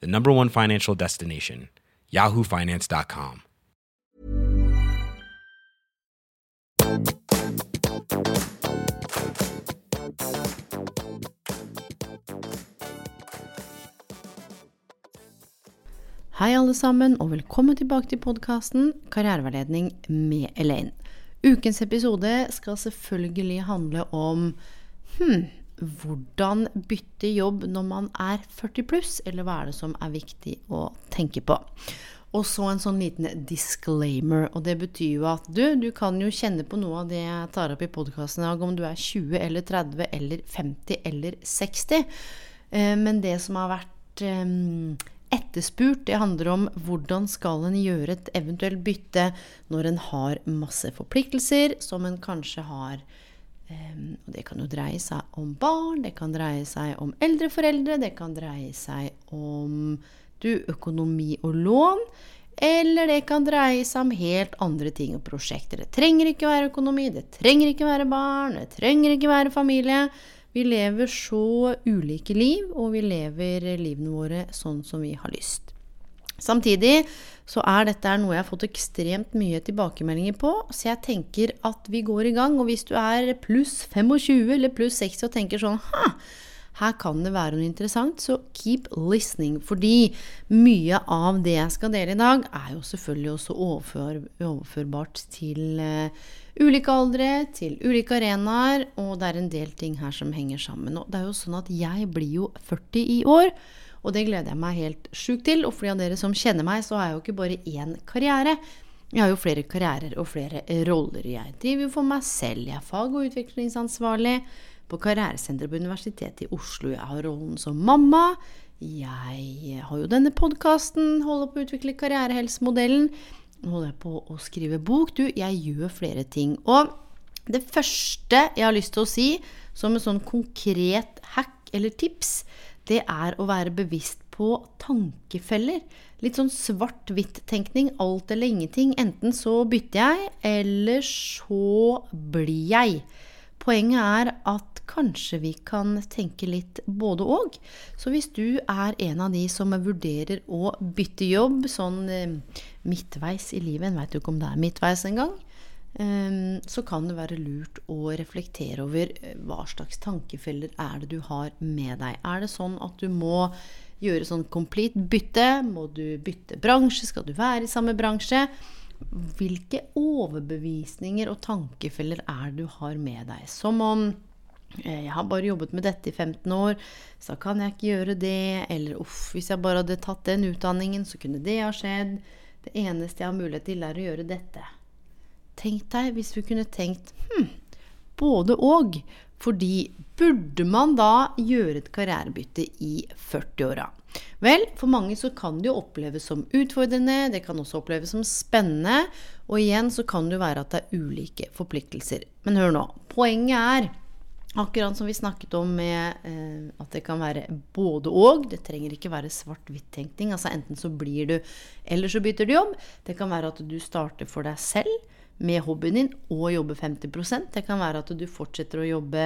the number one financial destination, yahoofinance.com. Hei, alle sammen, og velkommen tilbake til podkasten Karriereveiledning med Elaine. Ukens episode skal selvfølgelig handle om hm, hvordan bytte jobb når man er 40 pluss, eller hva er det som er viktig å tenke på. Og så en sånn liten disclaimer, og det betyr jo at du, du kan jo kjenne på noe av det jeg tar opp i podkasten i dag, om du er 20 eller 30 eller 50 eller 60. Eh, men det som har vært eh, etterspurt. Det handler om hvordan skal en gjøre et eventuelt bytte når en har masse forpliktelser som en kanskje har. Um, og det kan jo dreie seg om barn, det kan dreie seg om eldre foreldre, det kan dreie seg om du, økonomi og lån. Eller det kan dreie seg om helt andre ting og prosjekter. Det trenger ikke være økonomi, det trenger ikke være barn, det trenger ikke være familie. Vi lever så ulike liv, og vi lever livene våre sånn som vi har lyst. Samtidig så er dette noe jeg har fått ekstremt mye tilbakemeldinger på, så jeg tenker at vi går i gang. Og hvis du er pluss 25 eller pluss 60 og tenker sånn ha, her kan det være noe interessant, så keep listening. Fordi mye av det jeg skal dele i dag, er jo selvfølgelig også overfør, overførbart til uh, ulike aldre, til ulike arenaer, og det er en del ting her som henger sammen. Og det er jo sånn at jeg blir jo 40 i år, og det gleder jeg meg helt sjukt til. Og for de av dere som kjenner meg, så har jeg jo ikke bare én karriere. Jeg har jo flere karrierer og flere roller. Jeg driver jo for meg selv. Jeg er fag- og utviklingsansvarlig på Karrieresenteret på Universitetet i Oslo. Jeg har rollen som mamma. Jeg har jo denne podkasten, holder på å utvikle karrierehelsemodellen Nå holder jeg på å skrive bok. Du, jeg gjør flere ting. Og det første jeg har lyst til å si, som en sånn konkret hack eller tips, det er å være bevisst på tankefeller. Litt sånn svart-hvitt-tenkning. Alt eller ingenting. Enten så bytter jeg, eller så blir jeg. Poenget er at kanskje vi kan tenke litt både og. Så hvis du er en av de som vurderer å bytte jobb sånn eh, midtveis i livet, en veit jo ikke om det er midtveis engang, så kan det være lurt å reflektere over eh, hva slags tankefeller er det du har med deg. Er det sånn at du må gjøre sånn complete bytte? Må du bytte bransje? Skal du være i samme bransje? Hvilke overbevisninger og tankefeller er det du har med deg? Som om eh, jeg har bare jobbet med dette i 15 år, så kan jeg ikke gjøre det. Eller uff, hvis jeg bare hadde tatt den utdanningen, så kunne det ha skjedd. Det eneste jeg har mulighet til, er å gjøre dette. Tenk deg hvis vi kunne tenkt hm, både og. Fordi burde man da gjøre et karrierebytte i 40-åra? Vel, for mange så kan det jo oppleves som utfordrende, det kan også oppleves som spennende, og igjen så kan det jo være at det er ulike forpliktelser. Men hør nå, poenget er Akkurat som vi snakket om med eh, at det kan være både og. Det trenger ikke være svart-hvitt-tenkning. Altså enten så blir du, eller så bytter du jobb. Det kan være at du starter for deg selv med hobbyen din og jobbe 50% Det kan være at du fortsetter å jobbe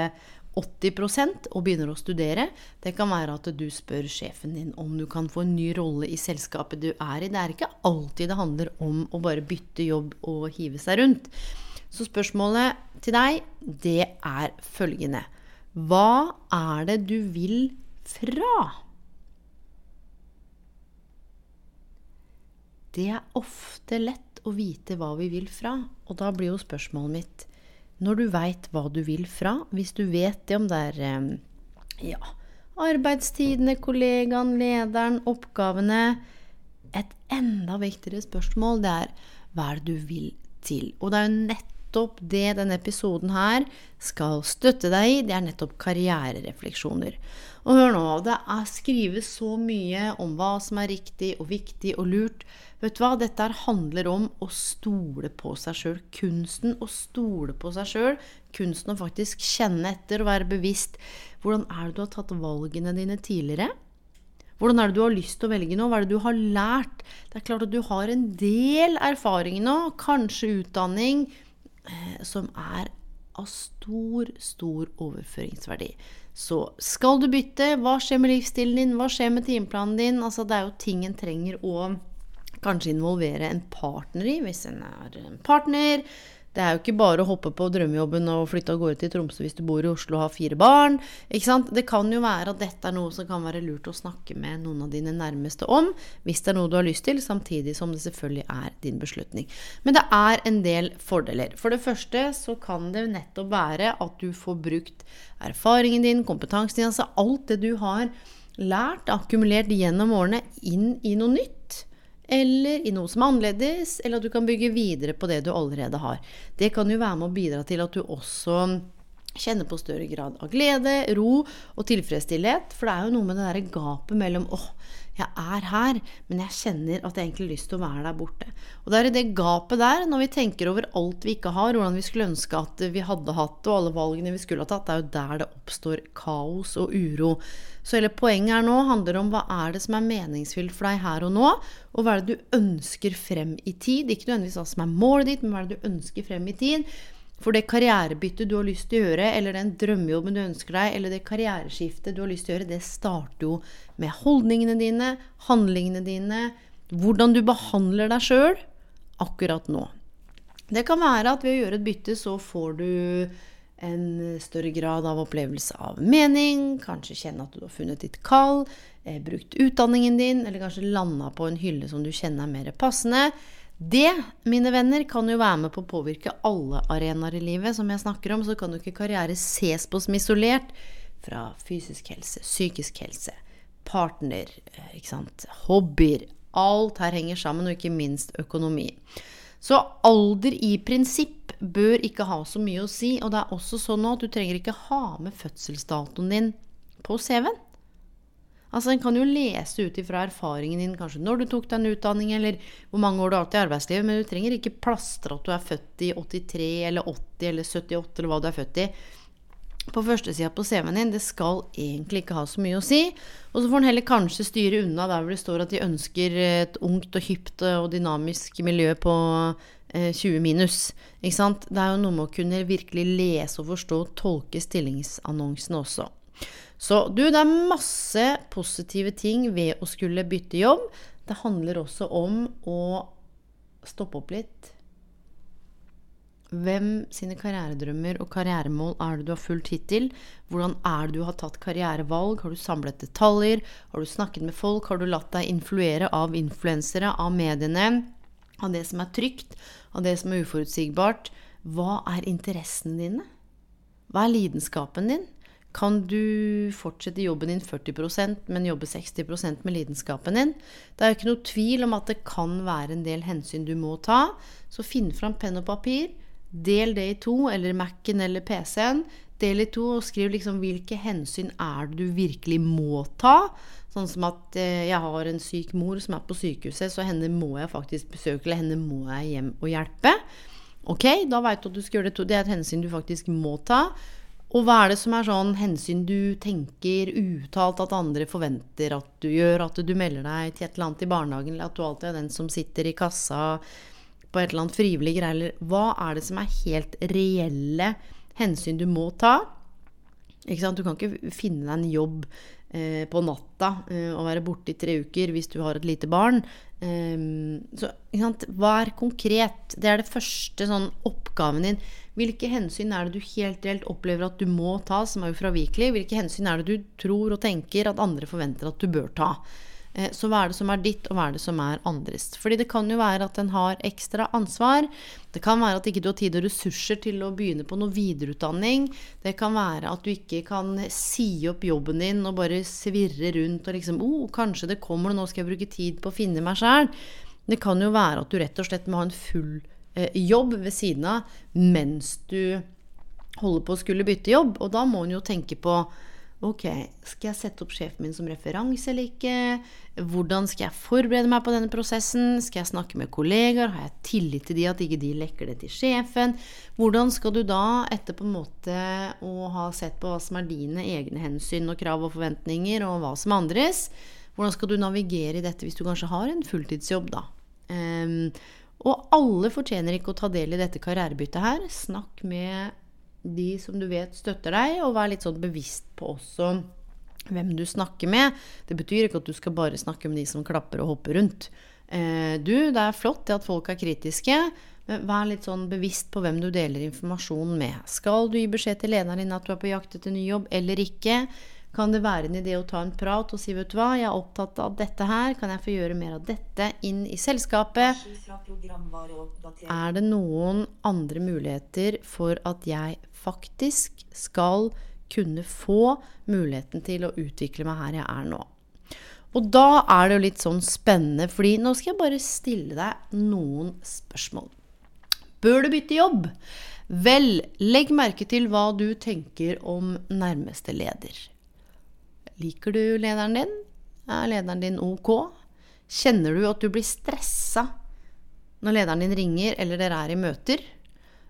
80 og begynner å studere. Det kan være at du spør sjefen din om du kan få en ny rolle i selskapet du er i. Det er ikke alltid det handler om å bare bytte jobb og hive seg rundt. Så spørsmålet til deg, det er følgende Hva er det du vil fra? Det er ofte lett å vite hva vi vil fra, og da blir jo spørsmålet mitt når du veit hva du vil fra, hvis du vet det om det er eh, ja, arbeidstidene, kollegaen, lederen, oppgavene Et enda viktigere spørsmål det er hva er det du vil til? Og det er jo nettopp det denne episoden her skal støtte deg i. Det er nettopp karriererefleksjoner. Og hør nå, det er skrives så mye om hva som er riktig og viktig og lurt. Vet du hva, dette handler om å stole på seg sjøl. Kunsten å stole på seg sjøl. Kunsten å faktisk kjenne etter og være bevisst. Hvordan er det du har tatt valgene dine tidligere? Hvordan er det du har lyst til å velge nå? Hva er det du har lært? Det er klart at du har en del erfaring nå, kanskje utdanning, eh, som er av stor, stor overføringsverdi. Så skal du bytte, hva skjer med livsstilen din, hva skjer med timeplanen din? Altså, det er jo ting en trenger å kanskje involvere en partner i, hvis en er en partner. Det er jo ikke bare å hoppe på drømmejobben og flytte av gårde til Tromsø hvis du bor i Oslo og har fire barn. Det kan jo være at dette er noe som kan være lurt å snakke med noen av dine nærmeste om, hvis det er noe du har lyst til, samtidig som det selvfølgelig er din beslutning. Men det er en del fordeler. For det første så kan det nettopp være at du får brukt erfaringen din, kompetansen din, altså alt det du har lært, akkumulert gjennom årene, inn i noe nytt eller i noe som er annerledes, eller at du kan bygge videre på det du allerede har. Det kan jo være med å bidra til at du også kjenner på større grad av glede, ro og tilfredsstillhet. For det er jo noe med det derre gapet mellom åh, jeg er her, men jeg kjenner at jeg egentlig har lyst til å være der borte. Og det er i det gapet der, når vi tenker over alt vi ikke har, hvordan vi skulle ønske at vi hadde hatt det, og alle valgene vi skulle ha tatt, det er jo der det oppstår kaos og uro. Så hele poenget her nå handler om hva er det som er meningsfylt for deg her og nå, og hva er det du ønsker frem i tid. Ikke nødvendigvis hva som er målet ditt, men hva er det du ønsker frem i tid. For det karrierebyttet du har lyst til å gjøre, eller den drømmejobben du ønsker deg, eller det karriereskiftet du har lyst til å gjøre, det starter jo med holdningene dine, handlingene dine, hvordan du behandler deg sjøl akkurat nå. Det kan være at ved å gjøre et bytte så får du en større grad av opplevelse av mening, kanskje kjenne at du har funnet ditt kall, eh, brukt utdanningen din, eller kanskje landa på en hylle som du kjenner er mer passende. Det, mine venner, kan jo være med på å påvirke alle arenaer i livet. Som jeg snakker om, så kan jo ikke karriere ses på som isolert fra fysisk helse, psykisk helse, partner, eh, ikke sant, hobbyer. Alt her henger sammen, og ikke minst økonomi. Så alder i prinsipp bør ikke ha så mye å si. Og det er også sånn at du trenger ikke ha med fødselsdatoen din på CV-en. Altså En kan jo lese ut ifra erfaringen din kanskje når du tok deg en utdanning, eller hvor mange år du har hatt i arbeidslivet, men du trenger ikke plastre at du er født i 83 eller 80 eller 78 eller hva du er født i. På førstesida på CV-en din. Det skal egentlig ikke ha så mye å si. Og så får en heller kanskje styre unna der hvor det står at de ønsker et ungt og hypt og dynamisk miljø på 20 eh, minus. Ikke sant? Det er jo noe med å kunne virkelig lese og forstå og tolke stillingsannonsene også. Så du, det er masse positive ting ved å skulle bytte jobb. Det handler også om å stoppe opp litt. Hvem sine karrieredrømmer og karrieremål er det du har fulgt hittil? Hvordan er det du har tatt karrierevalg? Har du samlet detaljer? Har du snakket med folk? Har du latt deg influere av influensere, av mediene? Av det som er trygt? Av det som er uforutsigbart? Hva er interessene dine? Hva er lidenskapen din? Kan du fortsette jobben din 40% men jobbe 60% med lidenskapen din? Det er jo ikke noe tvil om at det kan være en del hensyn du må ta. Så finn fram penn og papir. Del det i to, eller Mac-en eller PC-en. Del i to og skriv liksom hvilke hensyn er det du virkelig må ta. Sånn som at eh, jeg har en syk mor som er på sykehuset, så henne må jeg faktisk besøke, eller henne må jeg hjem og hjelpe. Ok, da veit du at du skal gjøre det. Det er et hensyn du faktisk må ta. Og hva er det som er sånn hensyn du tenker uttalt at andre forventer at du gjør? At du melder deg til et eller annet i barnehagen, eller at du alltid er den som sitter i kassa på et eller annet frivillig greie, eller hva er det som er helt reelle hensyn du må ta? Ikke sant? Du kan ikke finne deg en jobb eh, på natta eh, og være borte i tre uker hvis du har et lite barn. Eh, så vær konkret. Det er det første sånn oppgaven din. Hvilke hensyn er det du helt reelt opplever at du må ta, som er ufravikelig? Hvilke hensyn er det du tror og tenker at andre forventer at du bør ta? Eh, så hva er det som er ditt, og hva er det som er andres? Fordi det kan jo være at en har ekstra ansvar. Det kan være at ikke du har tid og ressurser til å begynne på noe videreutdanning. Det kan være at du ikke kan si opp jobben din og bare svirre rundt og liksom oh, kanskje det kommer, nå skal jeg bruke tid på å finne meg sjæl. Det kan jo være at du rett og slett må ha en full jobb ved siden av mens du holder på å skulle bytte jobb. Og da må en jo tenke på Ok, skal jeg sette opp sjefen min som referanse eller ikke? Hvordan skal jeg forberede meg på denne prosessen? Skal jeg snakke med kollegaer? Har jeg tillit til de at ikke de lekker det til sjefen? Hvordan skal du da, etter på en måte å ha sett på hva som er dine egne hensyn og krav og forventninger, og hva som er andres, hvordan skal du navigere i dette hvis du kanskje har en fulltidsjobb, da? Um, og alle fortjener ikke å ta del i dette karrierebyttet her. Snakk med de som du vet støtter deg, og vær litt sånn bevisst på også hvem du snakker med. Det betyr ikke at du skal bare snakke med de som klapper og hopper rundt. Eh, du, det er flott at folk er kritiske, men vær litt sånn bevisst på hvem du deler informasjon med. Skal du gi beskjed til lederen din at du er på jakt etter ny jobb, eller ikke? Kan det være en idé å ta en prat og si vet du hva, jeg er opptatt av dette her, kan jeg få gjøre mer av dette inn i selskapet? Er det noen andre muligheter for at jeg faktisk skal kunne få muligheten til å utvikle meg her jeg er nå. Og da er det jo litt sånn spennende, fordi nå skal jeg bare stille deg noen spørsmål. Bør du bytte jobb? Vel, legg merke til hva du tenker om nærmeste leder. Liker du lederen din? Er lederen din ok? Kjenner du at du blir stressa når lederen din ringer eller dere er i møter?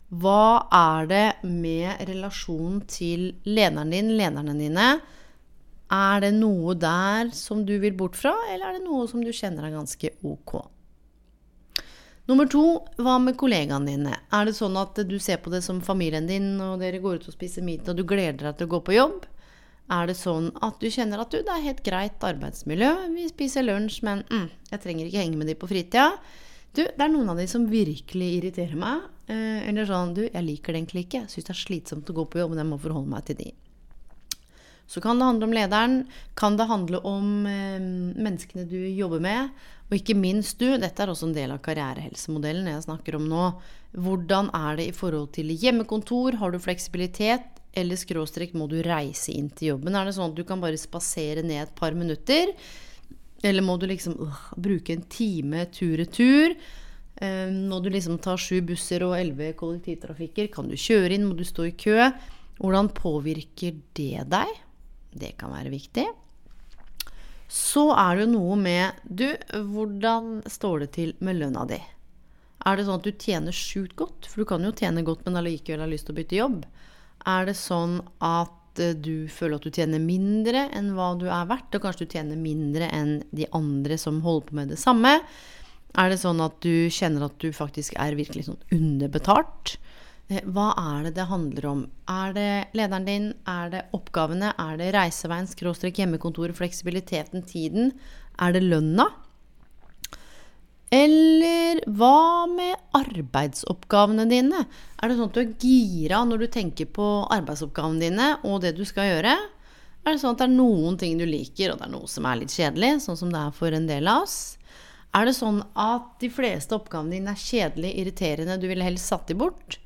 Hva er det med relasjonen til lederen din, lederne dine? Er det noe der som du vil bort fra, eller er det noe som du kjenner er ganske ok? Nummer to, hva med kollegaene dine? Er det sånn at du ser på det som familien din, og dere går ut og spiser middag, og du gleder deg til å gå på jobb? Er det sånn at du kjenner at du, det er helt greit arbeidsmiljø, vi spiser lunsj, men mm, jeg trenger ikke henge med de på fritida? Du, det er noen av de som virkelig irriterer meg. Eh, eller sånn Du, jeg liker det egentlig ikke. Syns det er slitsomt å gå på jobb, men jeg må forholde meg til de. Så kan det handle om lederen. Kan det handle om eh, menneskene du jobber med. Og ikke minst du, dette er også en del av karrierehelsemodellen jeg snakker om nå. Hvordan er det i forhold til hjemmekontor? Har du fleksibilitet? Eller skråstrek må du reise inn til jobben? Er det sånn at du kan bare spasere ned et par minutter? Eller må du liksom øh, bruke en time tur-retur? Uh, må du liksom ta sju busser og elleve kollektivtrafikker? Kan du kjøre inn? Må du stå i kø? Hvordan påvirker det deg? Det kan være viktig. Så er det jo noe med Du, hvordan står det til med lønna di? Er det sånn at du tjener sjukt godt? For du kan jo tjene godt, men allikevel har lyst til å bytte jobb. Er det sånn at Eh, du føler at du tjener mindre enn hva du er verdt, og kanskje du tjener mindre enn de andre som holder på med det samme? Er det sånn at du kjenner at du faktisk er virkelig sånn underbetalt? Eh, hva er det det handler om? Er det lederen din? Er det oppgavene? Er det reiseveien, skråstrek hjemmekontoret, fleksibiliteten, tiden? Er det lønna? Eller hva med arbeidsoppgavene dine? Er det sånn at du er gira når du tenker på arbeidsoppgavene dine og det du skal gjøre? Er det sånn at det er noen ting du liker, og det er noe som er litt kjedelig, sånn som det er for en del av oss? Er det sånn at de fleste oppgavene dine er kjedelige, irriterende, du ville helst satt de bort?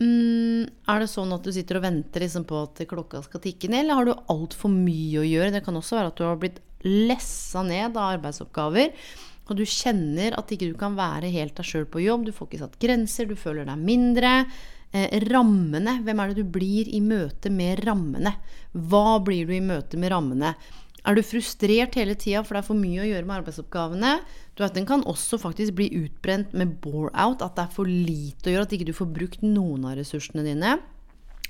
Mm, er det sånn at du sitter og venter liksom på at klokka skal tikke ned, eller har du altfor mye å gjøre? Det kan også være at du har blitt lessa ned av arbeidsoppgaver og du kjenner at ikke du kan være helt deg sjøl på jobb, du får ikke satt grenser, du føler deg mindre. Eh, rammene, hvem er det du blir i møte med rammene? Hva blir du i møte med rammene? Er du frustrert hele tida for det er for mye å gjøre med arbeidsoppgavene? Du vet, Den kan også faktisk bli utbrent med bore-out, at det er for lite å gjøre, at ikke du får brukt noen av ressursene dine.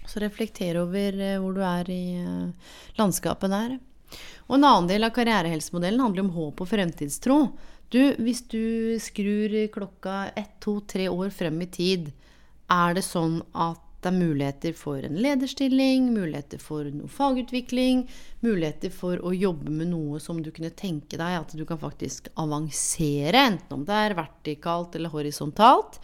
Så reflekter over eh, hvor du er i eh, landskapet der. Og En annen del av karrierehelsemodellen handler om håp og fremtidstro. Du, hvis du skrur klokka ett, to, tre år frem i tid, er det sånn at det er muligheter for en lederstilling, muligheter for noe fagutvikling, muligheter for å jobbe med noe som du kunne tenke deg at du kan faktisk avansere, enten om det er vertikalt eller horisontalt.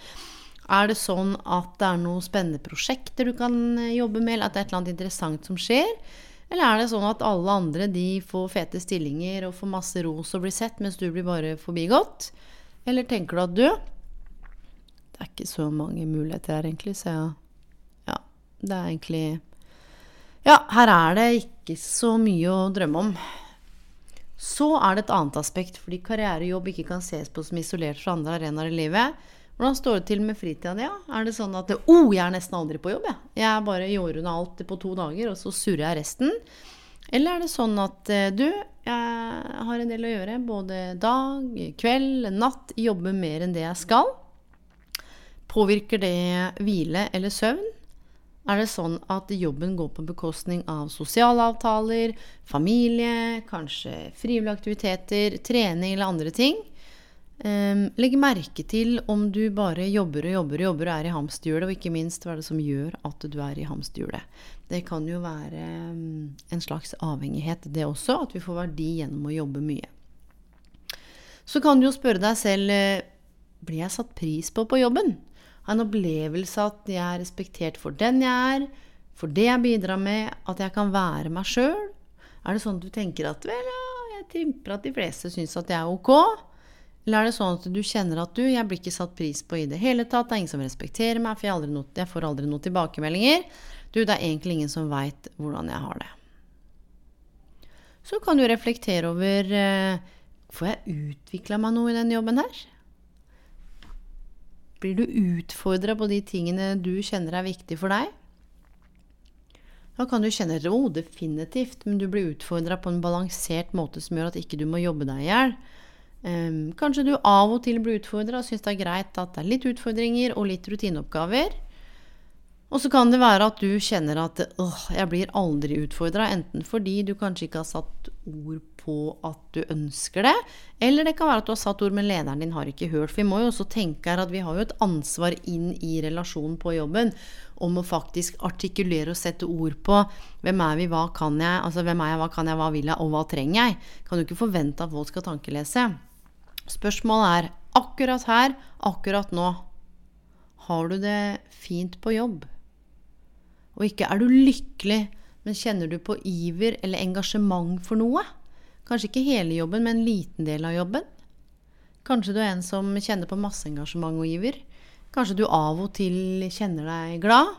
Er det sånn at det er noen spennende prosjekter du kan jobbe med, eller at det er et eller annet interessant som skjer? Eller er det sånn at alle andre de får fete stillinger og får masse ros og blir sett, mens du blir bare forbigått? Eller tenker du at du Det er ikke så mange muligheter her, egentlig, så ja. ja det er egentlig Ja, her er det ikke så mye å drømme om. Så er det et annet aspekt, fordi karrierejobb ikke kan ses på som isolert fra andre arenaer i livet. Hvordan står det til med fritida di? Ja? Er det sånn at oh, jeg er nesten aldri på jobb, jeg. Jeg bare gjør unna alt på to dager, og så surrer jeg resten. Eller er det sånn at du, jeg har en del å gjøre. Både dag, kveld, natt. Jobber mer enn det jeg skal. Påvirker det hvile eller søvn? Er det sånn at jobben går på bekostning av sosiale avtaler, familie, kanskje frivillige aktiviteter, trening eller andre ting? Um, legg merke til om du bare jobber og jobber og jobber og er i hamsterhjulet, og ikke minst hva er det som gjør at du er i hamsterhjulet. Det kan jo være um, en slags avhengighet, det også, at vi får verdi gjennom å jobbe mye. Så kan du jo spørre deg selv eh, blir jeg satt pris på på jobben? Har en opplevelse at jeg er respektert for den jeg er, for det jeg bidrar med, at jeg kan være meg sjøl. Er det sånn at du tenker at vel, ja, jeg tipper at de fleste syns at jeg er ok? Eller er det sånn at du kjenner at du, jeg blir ikke satt pris på i det hele tatt, det er ingen som respekterer meg, for jeg, no, jeg får aldri noen tilbakemeldinger. Du, det er egentlig ingen som veit hvordan jeg har det. Så kan du reflektere over eh, Får jeg utvikla meg noe i denne jobben her? Blir du utfordra på de tingene du kjenner er viktig for deg? Da kan du kjenne ro, definitivt, men du blir utfordra på en balansert måte som gjør at ikke du må jobbe deg i hjel. Um, kanskje du av og til blir utfordra og syns det er greit at det er litt utfordringer og litt rutineoppgaver. Og så kan det være at du kjenner at åh, jeg blir aldri utfordra, enten fordi du kanskje ikke har satt ord på at du ønsker det, eller det kan være at du har satt ord, men lederen din har ikke hørt. For vi må jo også tenke her at vi har jo et ansvar inn i relasjonen på jobben om å faktisk artikulere og sette ord på hvem er vi, hva kan jeg, altså hvem er jeg, hva kan jeg, hva vil jeg, og hva trenger jeg? Kan du ikke forvente at folk skal tankelese. Spørsmålet er akkurat her, akkurat nå, har du det fint på jobb? Og ikke er du lykkelig, men kjenner du på iver eller engasjement for noe? Kanskje ikke hele jobben, men en liten del av jobben? Kanskje du er en som kjenner på masse engasjement og iver? Kanskje du av og til kjenner deg glad?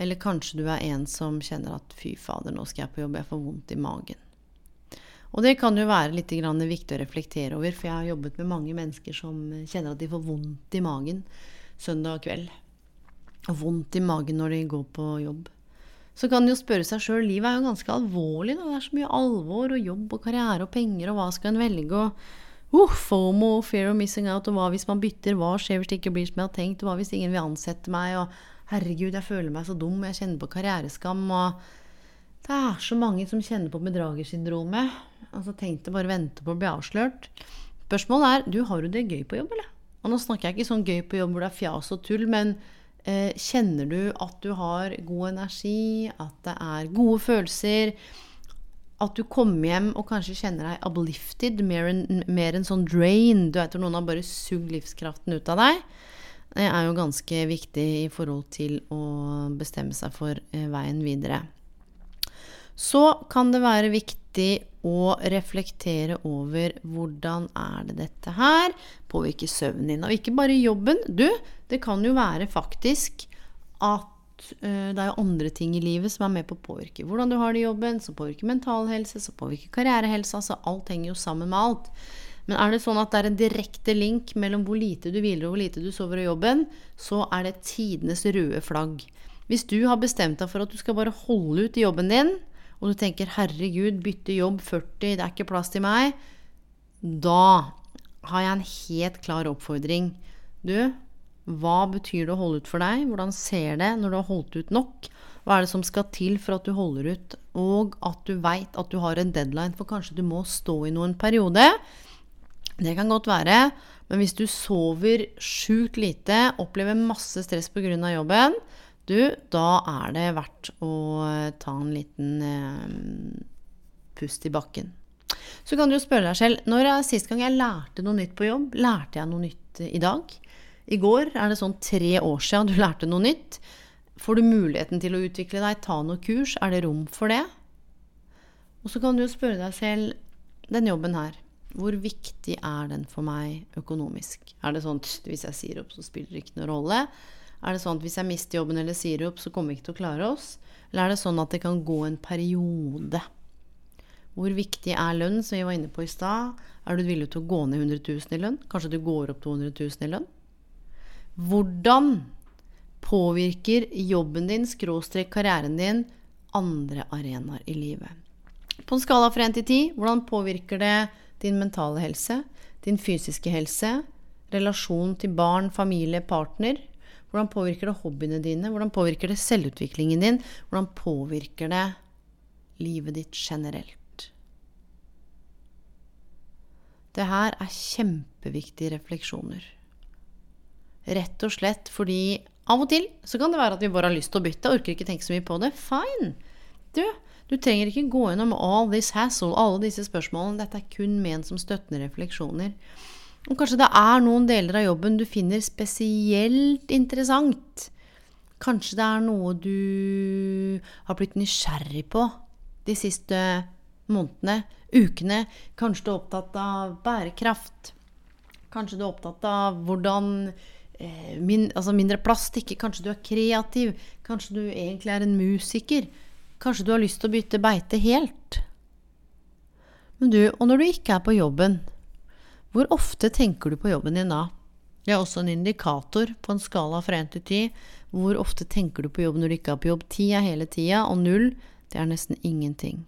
Eller kanskje du er en som kjenner at 'fy fader, nå skal jeg på jobb, jeg får vondt i magen'. Og det kan jo være litt viktig å reflektere over, for jeg har jobbet med mange mennesker som kjenner at de får vondt i magen søndag kveld vondt i magen når de går på jobb. Så kan de jo spørre seg sjøl livet er jo ganske alvorlig. Da. Det er så mye alvor og jobb og karriere og penger, og hva skal en velge? Og uh, FOMO, fear of missing out, og hva hvis man bytter? Hva skjer hvis det ikke blir som jeg har tenkt? Og hva hvis ingen vil ansette meg? Og herregud, jeg føler meg så dum, jeg kjenner på karriereskam. og det er så mange som kjenner på bedragersyndromet. Altså Tenk deg bare vente på å bli avslørt. Spørsmålet er du har jo det gøy på jobb, eller? Og nå snakker jeg ikke sånn gøy på jobb hvor det er fjas og tull, men Eh, kjenner du at du har god energi, at det er gode følelser? At du kommer hjem og kanskje kjenner deg uplifted, mer enn en sånn drain. Du vet når noen har bare sugd livskraften ut av deg. Det er jo ganske viktig i forhold til å bestemme seg for eh, veien videre. Så kan det være viktig å reflektere over hvordan er det dette her påvirker søvnen din. Og ikke bare jobben. Du, det kan jo være faktisk at uh, det er andre ting i livet som er med på å påvirke hvordan du har det i jobben, som påvirker mental helse, som påvirker karrierehelse. Altså alt henger jo sammen med alt. Men er det sånn at det er en direkte link mellom hvor lite du hviler og hvor lite du sover i jobben, så er det tidenes røde flagg. Hvis du har bestemt deg for at du skal bare holde ut i jobben din, og du tenker 'herregud, bytte jobb 40, det er ikke plass til meg', da har jeg en helt klar oppfordring. Du, hva betyr det å holde ut for deg? Hvordan ser det når du har holdt ut nok? Hva er det som skal til for at du holder ut, og at du veit at du har en deadline, for kanskje du må stå i noen periode? Det kan godt være, men hvis du sover sjukt lite, opplever masse stress pga. jobben, du, da er det verdt å ta en liten eh, pust i bakken. Så kan du jo spørre deg selv når er sist gang jeg lærte noe nytt på jobb? Lærte jeg noe nytt i dag? I går er det sånn tre år siden du lærte noe nytt. Får du muligheten til å utvikle deg, ta noe kurs? Er det rom for det? Og så kan du jo spørre deg selv den jobben her, hvor viktig er den for meg økonomisk? Er det sånn hvis jeg sier opp, så spiller det ikke noen rolle? Er det sånn at hvis jeg mister jobben eller sier opp, så kommer vi ikke til å klare oss? Eller er det sånn at det kan gå en periode? Hvor viktig er lønn, som vi var inne på i stad? Er du villig til å gå ned 100 000 i lønn? Kanskje du går opp 200 000 i lønn? Hvordan påvirker jobben din, skråstrek karrieren din, andre arenaer i livet? På en skala fra 1 til 10, hvordan påvirker det din mentale helse, din fysiske helse, relasjon til barn, familie, partner? Hvordan påvirker det hobbyene dine? Hvordan påvirker det selvutviklingen din? Hvordan påvirker det livet ditt generelt? Det her er kjempeviktige refleksjoner. Rett og slett fordi av og til så kan det være at vi bare har lyst til å bytte. Orker ikke tenke så mye på det. Fine. Du, du trenger ikke gå gjennom all this hassle, alle disse spørsmålene. Dette er kun ment som støttende refleksjoner. Og kanskje det er noen deler av jobben du finner spesielt interessant. Kanskje det er noe du har blitt nysgjerrig på de siste månedene, ukene. Kanskje du er opptatt av bærekraft. Kanskje du er opptatt av hvordan eh, min, altså mindre plastikk. Kanskje du er kreativ. Kanskje du egentlig er en musiker. Kanskje du har lyst til å bytte beite helt. Du, og når du ikke er på jobben, hvor ofte tenker du på jobben din da? Det er også en indikator på en skala fra 1 til 10. Hvor ofte tenker du på jobb når du ikke er på jobb? 10 er hele tida, og 0 det er nesten ingenting.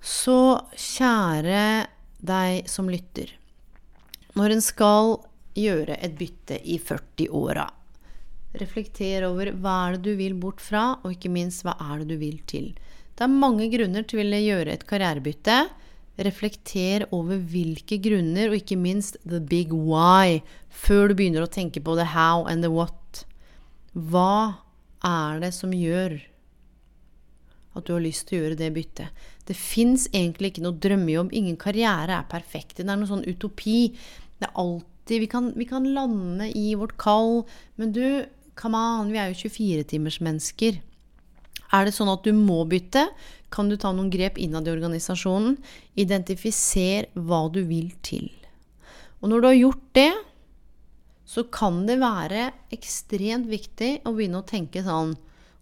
Så kjære deg som lytter. Når en skal gjøre et bytte i 40-åra, reflekter over hva er det du vil bort fra, og ikke minst hva er det du vil til. Det er mange grunner til å ville gjøre et karrierebytte. Reflekter over hvilke grunner, og ikke minst the big why, før du begynner å tenke på the how and the what. Hva er det som gjør at du har lyst til å gjøre det byttet. Det fins egentlig ikke noe drømmejobb. Ingen karriere er perfekt. Det er noe sånn utopi. Det er alltid Vi kan, vi kan lande i vårt kall. Men du, come on, vi er jo 24-timersmennesker. Er det sånn at du må bytte, kan du ta noen grep innad i organisasjonen. Identifiser hva du vil til. Og når du har gjort det, så kan det være ekstremt viktig å begynne å tenke sånn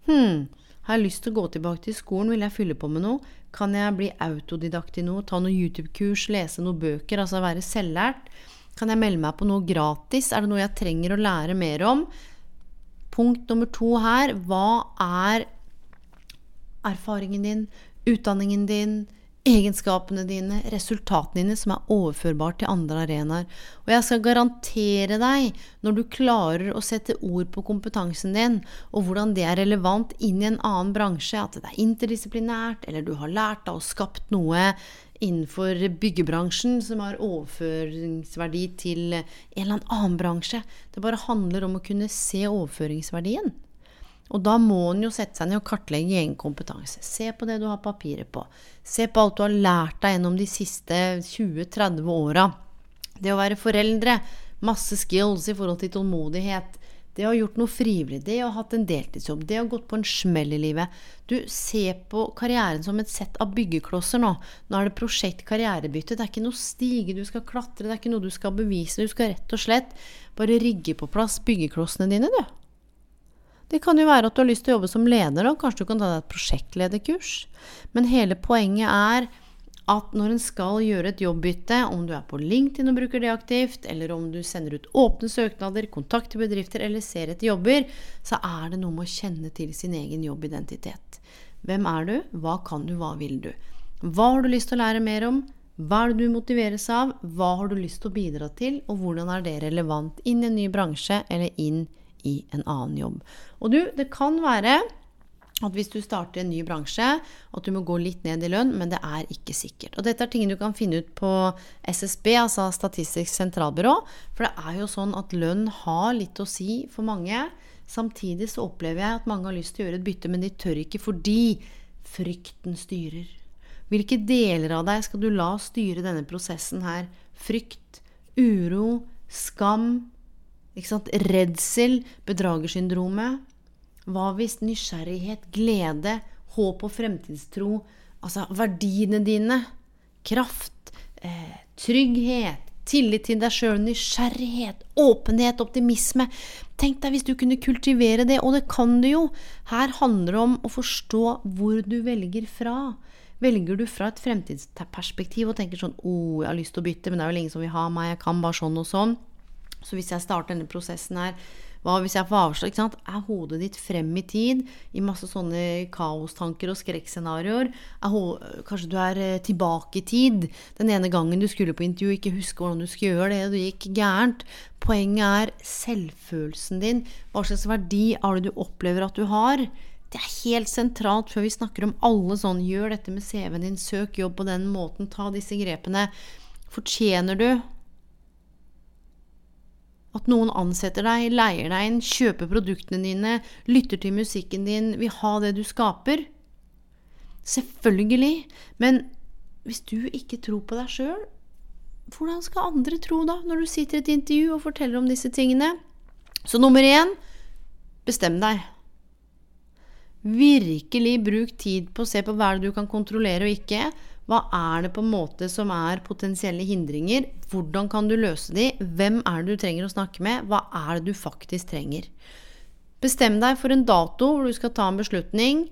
Hm, har jeg lyst til å gå tilbake til skolen? Vil jeg fylle på med noe? Kan jeg bli autodidakt i noe? Ta noen YouTube-kurs? Lese noen bøker? Altså være selvlært? Kan jeg melde meg på noe gratis? Er det noe jeg trenger å lære mer om? Punkt nummer to her hva er erfaringen din, utdanningen din, egenskapene dine, resultatene dine, som er overførbart til andre arenaer. Og jeg skal garantere deg, når du klarer å sette ord på kompetansen din, og hvordan det er relevant inn i en annen bransje, at det er interdisiplinært, eller du har lært deg og skapt noe innenfor byggebransjen som har overføringsverdi til en eller annen bransje. Det bare handler om å kunne se overføringsverdien. Og da må en jo sette seg ned og kartlegge egen kompetanse. Se på det du har papiret på. Se på alt du har lært deg gjennom de siste 20-30 åra. Det å være foreldre, masse skills i forhold til tålmodighet. Det å ha gjort noe frivillig, det å ha hatt en deltidsjobb, det å ha gått på en smell i livet. Du ser på karrieren som et sett av byggeklosser nå. Nå er det prosjekt karrierebytte. Det er ikke noe stige du skal klatre, det er ikke noe du skal bevise. Du skal rett og slett bare rigge på plass byggeklossene dine, du. Det kan jo være at du har lyst til å jobbe som leder, og kanskje du kan ta deg et prosjektlederkurs. Men hele poenget er at når en skal gjøre et jobbbytte, om du er på LinkedIn og bruker det aktivt, eller om du sender ut åpne søknader, kontakter bedrifter eller ser etter jobber, så er det noe med å kjenne til sin egen jobbidentitet. Hvem er du? Hva kan du? Hva vil du? Hva har du lyst til å lære mer om? Hva er det du motiveres av? Hva har du lyst til å bidra til? Og hvordan er det relevant inn i en ny bransje eller inn i en annen jobb? Og du, det kan være at hvis du starter en ny bransje, at du må gå litt ned i lønn, men det er ikke sikkert. Og dette er ting du kan finne ut på SSB, altså Statistisk sentralbyrå. For det er jo sånn at lønn har litt å si for mange. Samtidig så opplever jeg at mange har lyst til å gjøre et bytte, men de tør ikke fordi frykten styrer. Hvilke deler av deg skal du la styre denne prosessen her? Frykt, uro, skam, redsel, bedragersyndromet. Hva hvis nysgjerrighet, glede, håp og fremtidstro, altså verdiene dine, kraft, eh, trygghet, tillit til deg sjøl, nysgjerrighet, åpenhet, optimisme Tenk deg hvis du kunne kultivere det, og det kan du jo. Her handler det om å forstå hvor du velger fra. Velger du fra et fremtidsperspektiv og tenker sånn Å, oh, jeg har lyst til å bytte, men det er jo ingen som vil ha meg, jeg kan bare sånn og sånn. Så hvis jeg starter denne prosessen her, hva hvis jeg får avslag? Er hodet ditt frem i tid i masse sånne kaostanker og skrekkscenarioer? Kanskje du er eh, tilbake i tid den ene gangen du skulle på intervju, ikke huske hvordan du skulle gjøre det, og det gikk gærent. Poenget er selvfølelsen din. Hva slags verdi er det du opplever at du har? Det er helt sentralt før vi snakker om alle sånn Gjør dette med CV-en din, søk jobb på den måten, ta disse grepene. Fortjener du at noen ansetter deg, leier deg inn, kjøper produktene dine, lytter til musikken din, vil ha det du skaper. Selvfølgelig. Men hvis du ikke tror på deg sjøl, hvordan skal andre tro da, når du sitter i et intervju og forteller om disse tingene? Så nummer én bestem deg. Virkelig bruk tid på å se på hva du kan kontrollere og ikke. Hva er det på en måte som er potensielle hindringer? Hvordan kan du løse de? Hvem er det du trenger å snakke med? Hva er det du faktisk trenger? Bestem deg for en dato hvor du skal ta en beslutning.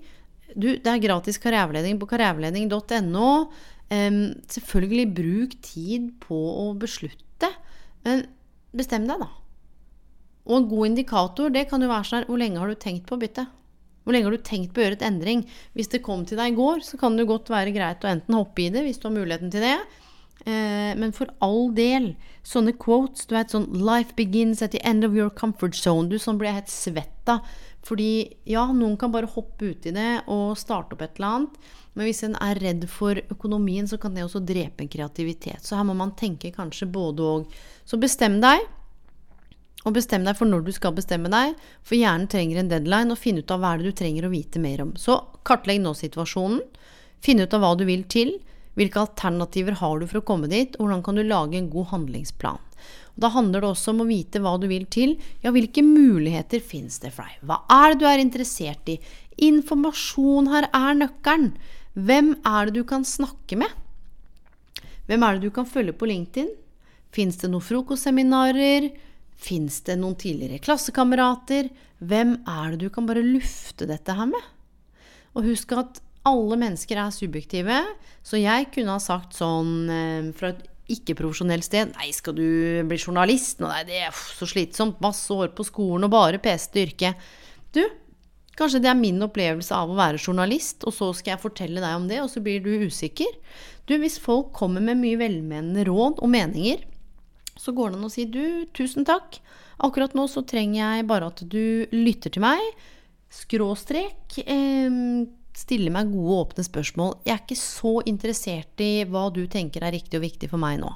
Du, det er gratis karriereveiledning på karriereveiledning.no. Um, selvfølgelig bruk tid på å beslutte, men bestem deg, da. Og en god indikator det kan jo være sånn hvor lenge har du tenkt på å bytte? Hvor lenge har du tenkt på å gjøre et endring? Hvis det kom til deg i går, så kan det godt være greit å enten hoppe i det hvis du har muligheten til det. Eh, men for all del, sånne quotes Du vet sånn 'Life begins at the end of your comfort zone'. Du, sånn blir jeg helt svett av. Fordi ja, noen kan bare hoppe uti det og starte opp et eller annet. Men hvis en er redd for økonomien, så kan det også drepe en kreativitet. Så her må man tenke kanskje både og. Så bestem deg. Og bestem deg for når du skal bestemme deg, for hjernen trenger en deadline, og finne ut av hva er det du trenger å vite mer om. Så kartlegg nå situasjonen. Finn ut av hva du vil til. Hvilke alternativer har du for å komme dit, og hvordan kan du lage en god handlingsplan. Og da handler det også om å vite hva du vil til. Ja, hvilke muligheter fins det for deg? Hva er det du er interessert i? Informasjon her er nøkkelen. Hvem er det du kan snakke med? Hvem er det du kan følge på LinkedIn? Fins det noen frokostseminarer? Fins det noen tidligere klassekamerater? Hvem er det du kan bare lufte dette her med? Og husk at alle mennesker er subjektive, så jeg kunne ha sagt sånn eh, fra et ikke-profesjonelt sted Nei, skal du bli journalist? Nei, det er så slitsomt. Masse år på skolen og bare peste yrke. Du, kanskje det er min opplevelse av å være journalist, og så skal jeg fortelle deg om det, og så blir du usikker. Du, hvis folk kommer med mye velmenende råd og meninger, så går det an å si du, tusen takk. Akkurat nå så trenger jeg bare at du lytter til meg. Skråstrek. Eh, stille meg gode, åpne spørsmål. Jeg er ikke så interessert i hva du tenker er riktig og viktig for meg nå.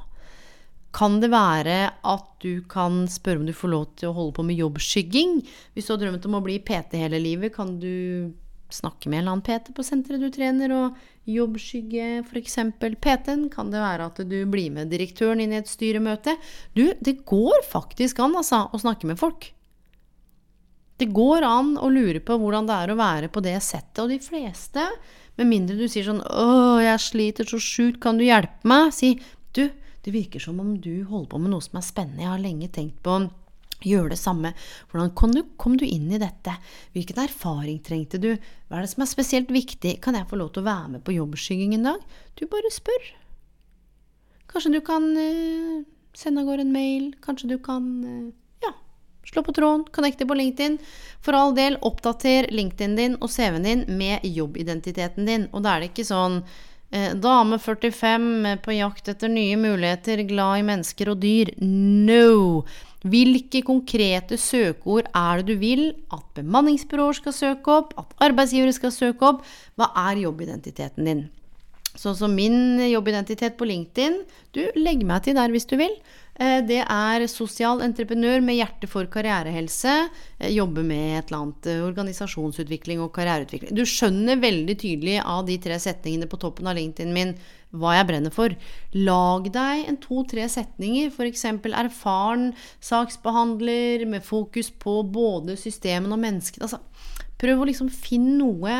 Kan det være at du kan spørre om du får lov til å holde på med jobbskygging? Hvis du har drømt om å bli PT hele livet, kan du snakke med en eller annen PT på senteret du trener, og jobbskygge f.eks. PT-en? Kan det være at du blir med direktøren inn i et styremøte? Du, det går faktisk an, altså, å snakke med folk. Det går an å lure på hvordan det er å være på det settet, og de fleste, med mindre du sier sånn 'Å, jeg sliter så sjukt, kan du hjelpe meg?' Si 'Du, det virker som om du holder på med noe som er spennende, jeg har lenge tenkt på Gjør det samme. Hvordan kom du, kom du, inn i dette? Hvilken erfaring trengte du? Hva er det som er spesielt viktig? Kan jeg få lov til å være med på jobbskygging en dag? Du bare spør. Kanskje du kan uh, sende av gårde en mail? Kanskje du kan uh, ja, slå på tråden, connecte på LinkedIn. For all del, oppdater LinkedIn din og CV-en din med jobbidentiteten din. Og da er det ikke sånn uh, Dame 45 på jakt etter nye muligheter, glad i mennesker og dyr. No! Hvilke konkrete søkeord er det du vil at bemanningsbyråer skal søke opp, at arbeidsgivere skal søke opp? Hva er jobbidentiteten din? Sånn som min jobbidentitet på LinkedIn. Du, legg meg til der hvis du vil. Eh, det er sosial entreprenør med hjerte for karrierehelse. Eh, jobber med et eller annet eh, organisasjonsutvikling og karriereutvikling. Du skjønner veldig tydelig av de tre setningene på toppen av LinkedIn min hva jeg brenner for. Lag deg en to-tre setninger, f.eks. erfaren saksbehandler med fokus på både systemene og menneskene. Altså, prøv å liksom finne noe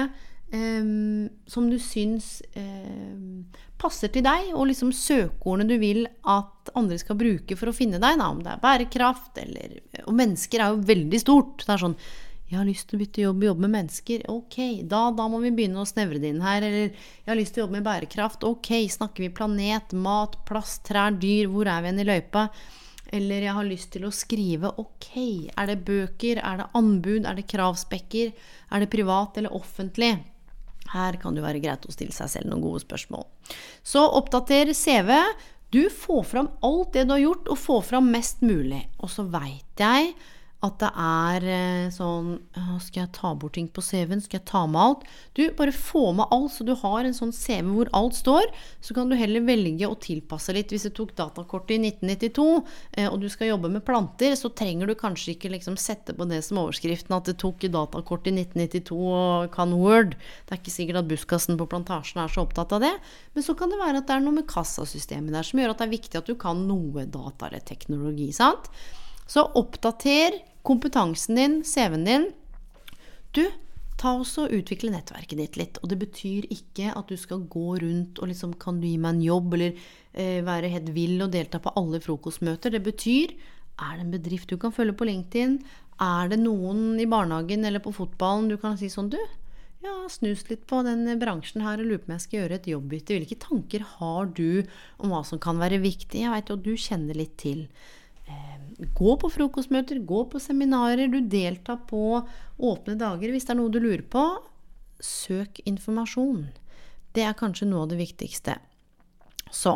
um, som du syns um, passer til deg, og liksom søkeordene du vil at andre skal bruke for å finne deg. Da, om det er bærekraft eller Og mennesker er jo veldig stort. Det er sånn Jeg har lyst til å bytte jobb, jobbe med mennesker. Ok, da, da må vi begynne å snevre det inn her. Eller jeg har lyst til å jobbe med bærekraft. Ok, snakker vi planet, mat, plast, trær, dyr? Hvor er vi igjen i løypa? Eller jeg har lyst til å skrive. Ok, er det bøker? Er det anbud? Er det kravspekker? Er det privat eller offentlig? Her kan det være greit å stille seg selv noen gode spørsmål. Så oppdater CV. Du får fram alt det du har gjort, og får fram mest mulig. Og så veit jeg at det er eh, sånn Skal jeg ta bort ting på CV-en? Skal jeg ta med alt? Du, bare få med alt, så du har en sånn CV hvor alt står. Så kan du heller velge å tilpasse litt. Hvis du tok datakortet i 1992, eh, og du skal jobbe med planter, så trenger du kanskje ikke liksom sette på det som overskriften at det tok datakort i 1992 og kan Word. Det er ikke sikkert at busskassen på plantasjen er så opptatt av det. Men så kan det være at det er noe med kassasystemet der som gjør at det er viktig at du kan noe data eller teknologi. sant? Så oppdater kompetansen din, CV-en din. Du, ta også og utvikle nettverket ditt litt. Og det betyr ikke at du skal gå rundt og liksom Kan du gi meg en jobb? Eller eh, være helt vill og delta på alle frokostmøter. Det betyr er det en bedrift du kan følge på LinkedIn? Er det noen i barnehagen eller på fotballen du kan si sånn Du, ja, snus litt på den bransjen her og lurer på om jeg skal gjøre et jobbbytte. Hvilke tanker har du om hva som kan være viktig? Jeg veit jo du kjenner litt til Gå på frokostmøter, gå på seminarer, du deltar på åpne dager. Hvis det er noe du lurer på, søk informasjon. Det er kanskje noe av det viktigste. Så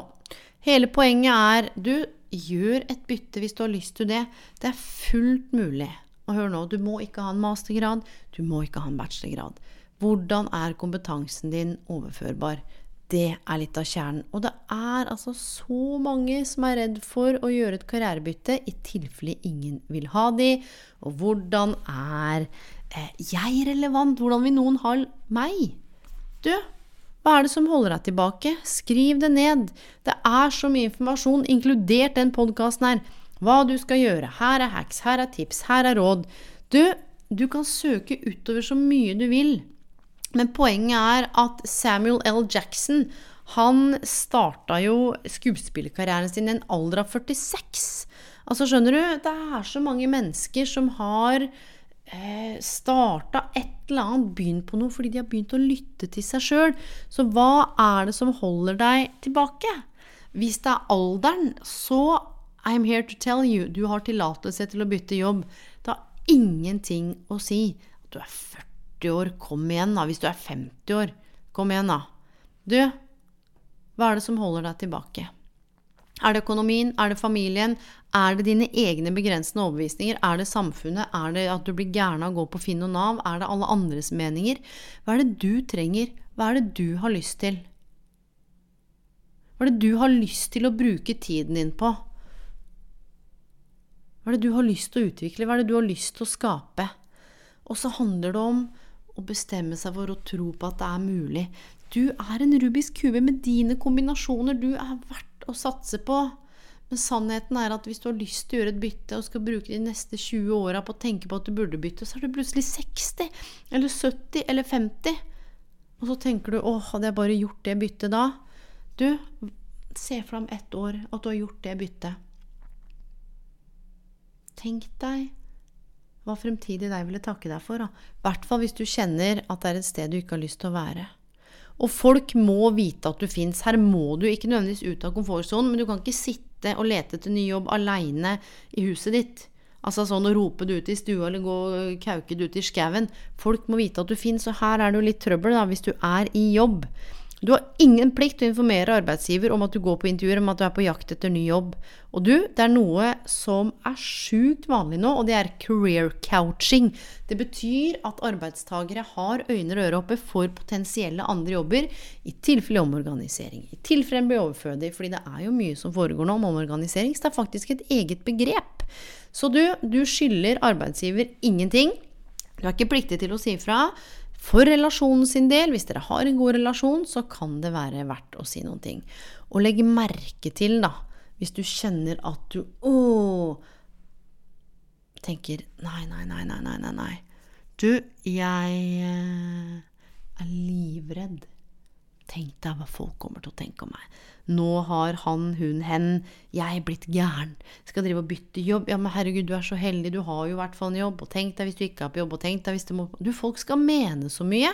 hele poenget er du gjør et bytte hvis du har lyst til det. Det er fullt mulig. Og hør nå, du må ikke ha en mastergrad, du må ikke ha en bachelorgrad. Hvordan er kompetansen din overførbar? Det er litt av kjernen. Og det er altså så mange som er redd for å gjøre et karrierebytte i tilfelle ingen vil ha de. Og hvordan er eh, jeg relevant? Hvordan vil noen ha meg? Du, hva er det som holder deg tilbake? Skriv det ned. Det er så mye informasjon, inkludert den podkasten her. Hva du skal gjøre. Her er hacks, her er tips, her er råd. Du, du kan søke utover så mye du vil. Men poenget er at Samuel L. Jackson han starta jo skuespillerkarrieren sin i en alder av 46. Altså, skjønner du, det er så mange mennesker som har eh, starta et eller annet, begynt på noe fordi de har begynt å lytte til seg sjøl. Så hva er det som holder deg tilbake? Hvis det er alderen, så I'm here to tell you, du har tillatelse til å bytte jobb. Det har ingenting å si at du er 40 år, kom igjen, da. Hvis du er 50 år, kom igjen, da. Du, hva er det som holder deg tilbake? Er det økonomien? Er det familien? Er det dine egne begrensende overbevisninger? Er det samfunnet? Er det at du blir gæren av å gå på Finn og Nav? Er det alle andres meninger? Hva er det du trenger? Hva er det du har lyst til? Hva er det du har lyst til å bruke tiden din på? Hva er det du har lyst til å utvikle? Hva er det du har lyst til å skape? Og så handler det om å bestemme seg for å tro på at det er mulig. Du er en rubisk kube med dine kombinasjoner. Du er verdt å satse på. Men sannheten er at hvis du har lyst til å gjøre et bytte og skal bruke de neste 20 åra på å tenke på at du burde bytte, så er du plutselig 60 eller 70 eller 50. Og så tenker du 'Å, hadde jeg bare gjort det byttet da?' Du, se for deg om ett år at du har gjort det byttet. Tenk deg hva fremtidig deg ville takke deg for. I hvert fall hvis du kjenner at det er et sted du ikke har lyst til å være. Og folk må vite at du fins. Her må du ikke nødvendigvis ut av komfortsonen, men du kan ikke sitte og lete etter ny jobb aleine i huset ditt. Altså sånn å rope det ut i stua eller gå kauke det ut i skauen. Folk må vite at du fins, og her er det jo litt trøbbel da, hvis du er i jobb. Du har ingen plikt til å informere arbeidsgiver om at du går på intervjuer, om at du er på jakt etter ny jobb. Og du, det er noe som er sjukt vanlig nå, og det er career couching. Det betyr at arbeidstagere har øyne og ører oppe for potensielle andre jobber i tilfelle omorganisering. I tilfelle en blir overfødig, fordi det er jo mye som foregår nå om omorganisering, så det er faktisk et eget begrep. Så du, du skylder arbeidsgiver ingenting. Du er ikke pliktig til å si fra. For relasjonen sin del, hvis dere har en god relasjon, så kan det være verdt å si noen ting. Og legg merke til, da, hvis du kjenner at du Å Tenker nei, nei, nei, nei, nei. nei. Du, jeg eh, er livredd. Tenk deg hva folk kommer til å tenke om meg. Nå har han, hun, hen, jeg blitt gæren. Skal drive og bytte jobb. Ja, men herregud, du er så heldig, du har jo i hvert fall en jobb. Og tenk deg hvis du ikke har på jobb, og tenk deg hvis du må Du, folk skal mene så mye.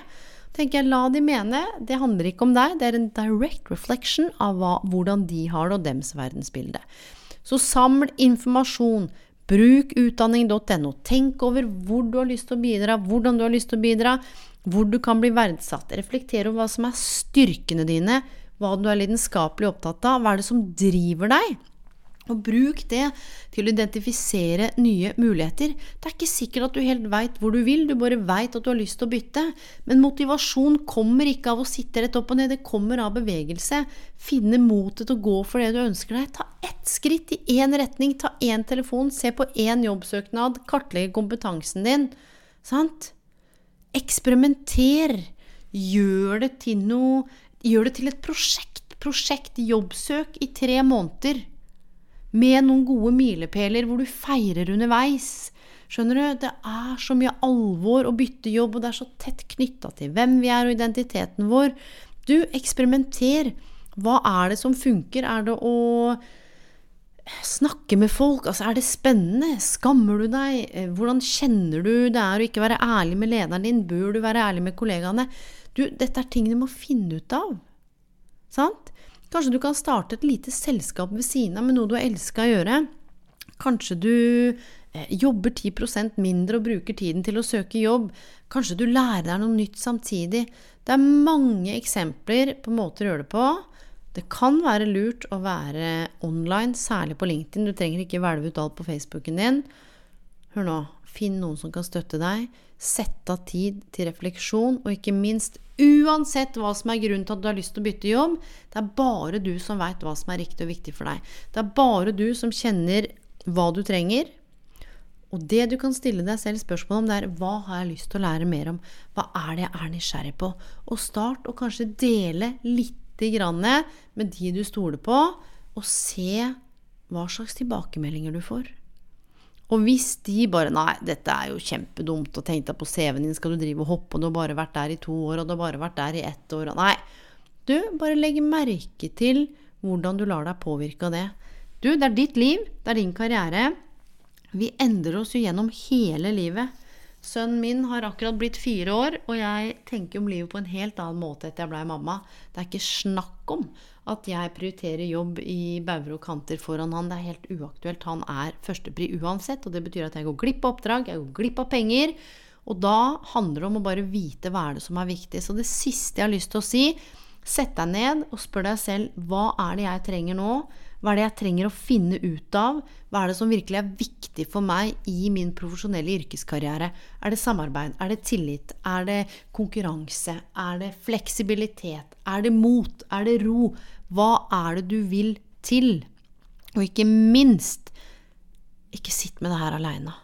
Tenker jeg, la de mene. Det handler ikke om deg. Det er en direct reflection av hva, hvordan de har det, og dems verdensbilde. Så saml informasjon. Bruk utdanning.no. Tenk over hvor du har lyst til å bidra, hvordan du har lyst til å bidra, hvor du kan bli verdsatt. Reflekter over hva som er styrkene dine, hva du er lidenskapelig opptatt av, hva er det som driver deg? Og bruk det til å identifisere nye muligheter. Det er ikke sikkert at du helt veit hvor du vil, du bare veit at du har lyst til å bytte. Men motivasjon kommer ikke av å sitte rett opp og ned, det kommer av bevegelse. Finne motet til å gå for det du ønsker deg. Ta ett skritt i én retning, ta én telefon, se på én jobbsøknad, kartlegge kompetansen din. Sant? Eksperimenter. Gjør det til noe Gjør det til et prosjekt. Prosjekt jobbsøk i tre måneder. Med noen gode milepæler hvor du feirer underveis. Skjønner du? Det er så mye alvor å bytte jobb, og det er så tett knytta til hvem vi er og identiteten vår. Du, eksperimenter. Hva er det som funker? Er det å snakke med folk? Altså, er det spennende? Skammer du deg? Hvordan kjenner du det er å ikke være ærlig med lederen din? Bør du være ærlig med kollegaene? Du, dette er ting du må finne ut av. Sant? Kanskje du kan starte et lite selskap ved siden av med noe du har elska å gjøre. Kanskje du eh, jobber 10% mindre og bruker tiden til å søke jobb. Kanskje du lærer deg noe nytt samtidig. Det er mange eksempler på måter å gjøre det på. Det kan være lurt å være online, særlig på LinkedIn. Du trenger ikke hvelve ut alt på Facebooken din. Hør nå, finn noen som kan støtte deg. Sett av tid til refleksjon, og ikke minst, uansett hva som er grunnen til at du har lyst til å bytte jobb, det er bare du som veit hva som er riktig og viktig for deg. Det er bare du som kjenner hva du trenger. Og det du kan stille deg selv spørsmål om, det er hva har jeg lyst til å lære mer om? Hva er det jeg er nysgjerrig på? Og start å kanskje dele lite grann med de du stoler på, og se hva slags tilbakemeldinger du får. Og hvis de bare Nei, dette er jo kjempedumt, og tenk deg på CV-en din, skal du drive og hoppe, og du har bare vært der i to år, og du har bare vært der i ett år, og Nei. Du, bare legg merke til hvordan du lar deg påvirke av det. Du, det er ditt liv, det er din karriere. Vi endrer oss jo gjennom hele livet. Sønnen min har akkurat blitt fire år, og jeg tenker om livet på en helt annen måte etter jeg blei mamma. Det er ikke snakk om at jeg prioriterer jobb i bauger og kanter foran han. Det er helt uaktuelt. Han er førstepri uansett, og det betyr at jeg går glipp av oppdrag, jeg går glipp av penger. Og da handler det om å bare vite hva er det som er viktig. Så det siste jeg har lyst til å si, sett deg ned og spør deg selv hva er det jeg trenger nå? Hva er det jeg trenger å finne ut av? Hva er det som virkelig er viktig for meg i min profesjonelle yrkeskarriere? Er det samarbeid? Er det tillit? Er det konkurranse? Er det fleksibilitet? Er det mot? Er det ro? Hva er det du vil til? Og ikke minst, ikke sitt med det her aleine.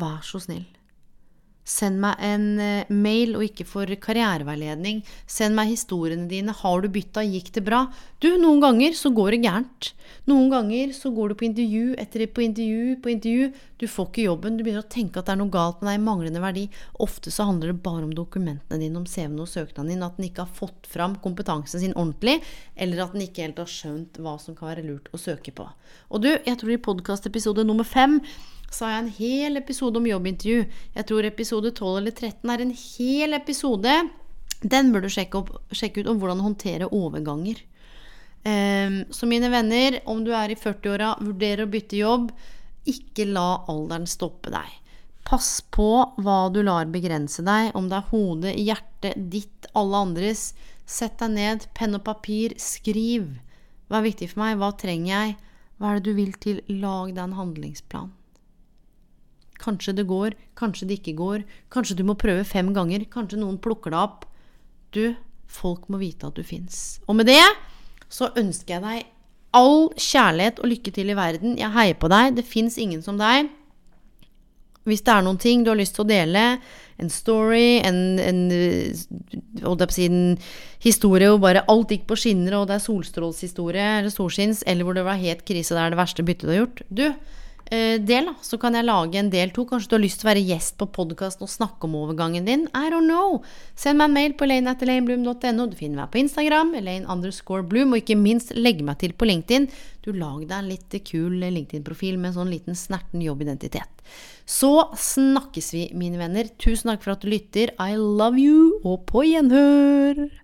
Vær så snill. Send meg en eh, mail, og ikke for karriereveiledning. Send meg historiene dine. Har du bytta? Gikk det bra? Du, noen ganger så går det gærent. Noen ganger så går du på intervju etter på intervju på intervju. Du får ikke jobben. Du begynner å tenke at det er noe galt med deg, manglende verdi. Ofte så handler det bare om dokumentene dine, om CV-en og søknaden din. At den ikke har fått fram kompetansen sin ordentlig, eller at den ikke helt har skjønt hva som kan være lurt å søke på. Og du, jeg tror i podkastepisode nummer fem så har jeg en hel episode om jobbintervju. Jeg tror episode 12 eller 13 er en hel episode. Den bør du sjekke, opp, sjekke ut om hvordan håndtere overganger. Um, så mine venner, om du er i 40-åra, vurderer å bytte jobb, ikke la alderen stoppe deg. Pass på hva du lar begrense deg, om det er hodet, hjertet, ditt, alle andres. Sett deg ned, penn og papir, skriv. Hva er viktig for meg? Hva trenger jeg? Hva er det du vil til? Lag deg en handlingsplan. Kanskje det går, kanskje det ikke går. Kanskje du må prøve fem ganger. Kanskje noen plukker deg opp. Du, folk må vite at du fins. Og med det så ønsker jeg deg all kjærlighet og lykke til i verden. Jeg heier på deg. Det fins ingen som deg. Hvis det er noen ting du har lyst til å dele, en story, en, en, en historie hvor bare alt gikk på skinner, og det er solstrålshistorie eller solskinns, eller hvor det var helt krise, det er det verste byttet du har gjort Du, del, da, så kan jeg lage en del to. Kanskje du har lyst til å være gjest på podkasten og snakke om overgangen din. I don't know. Send meg en mail på elaine.elainebloom.no. Du finner meg på Instagram, Elaine underscore bloom, og ikke minst legg meg til på LinkedIn. Du lag deg en litt kul LinkedIn-profil med en sånn liten snerten jobbidentitet. Så snakkes vi, mine venner. Tusen takk for at du lytter. I love you, og på gjenhør!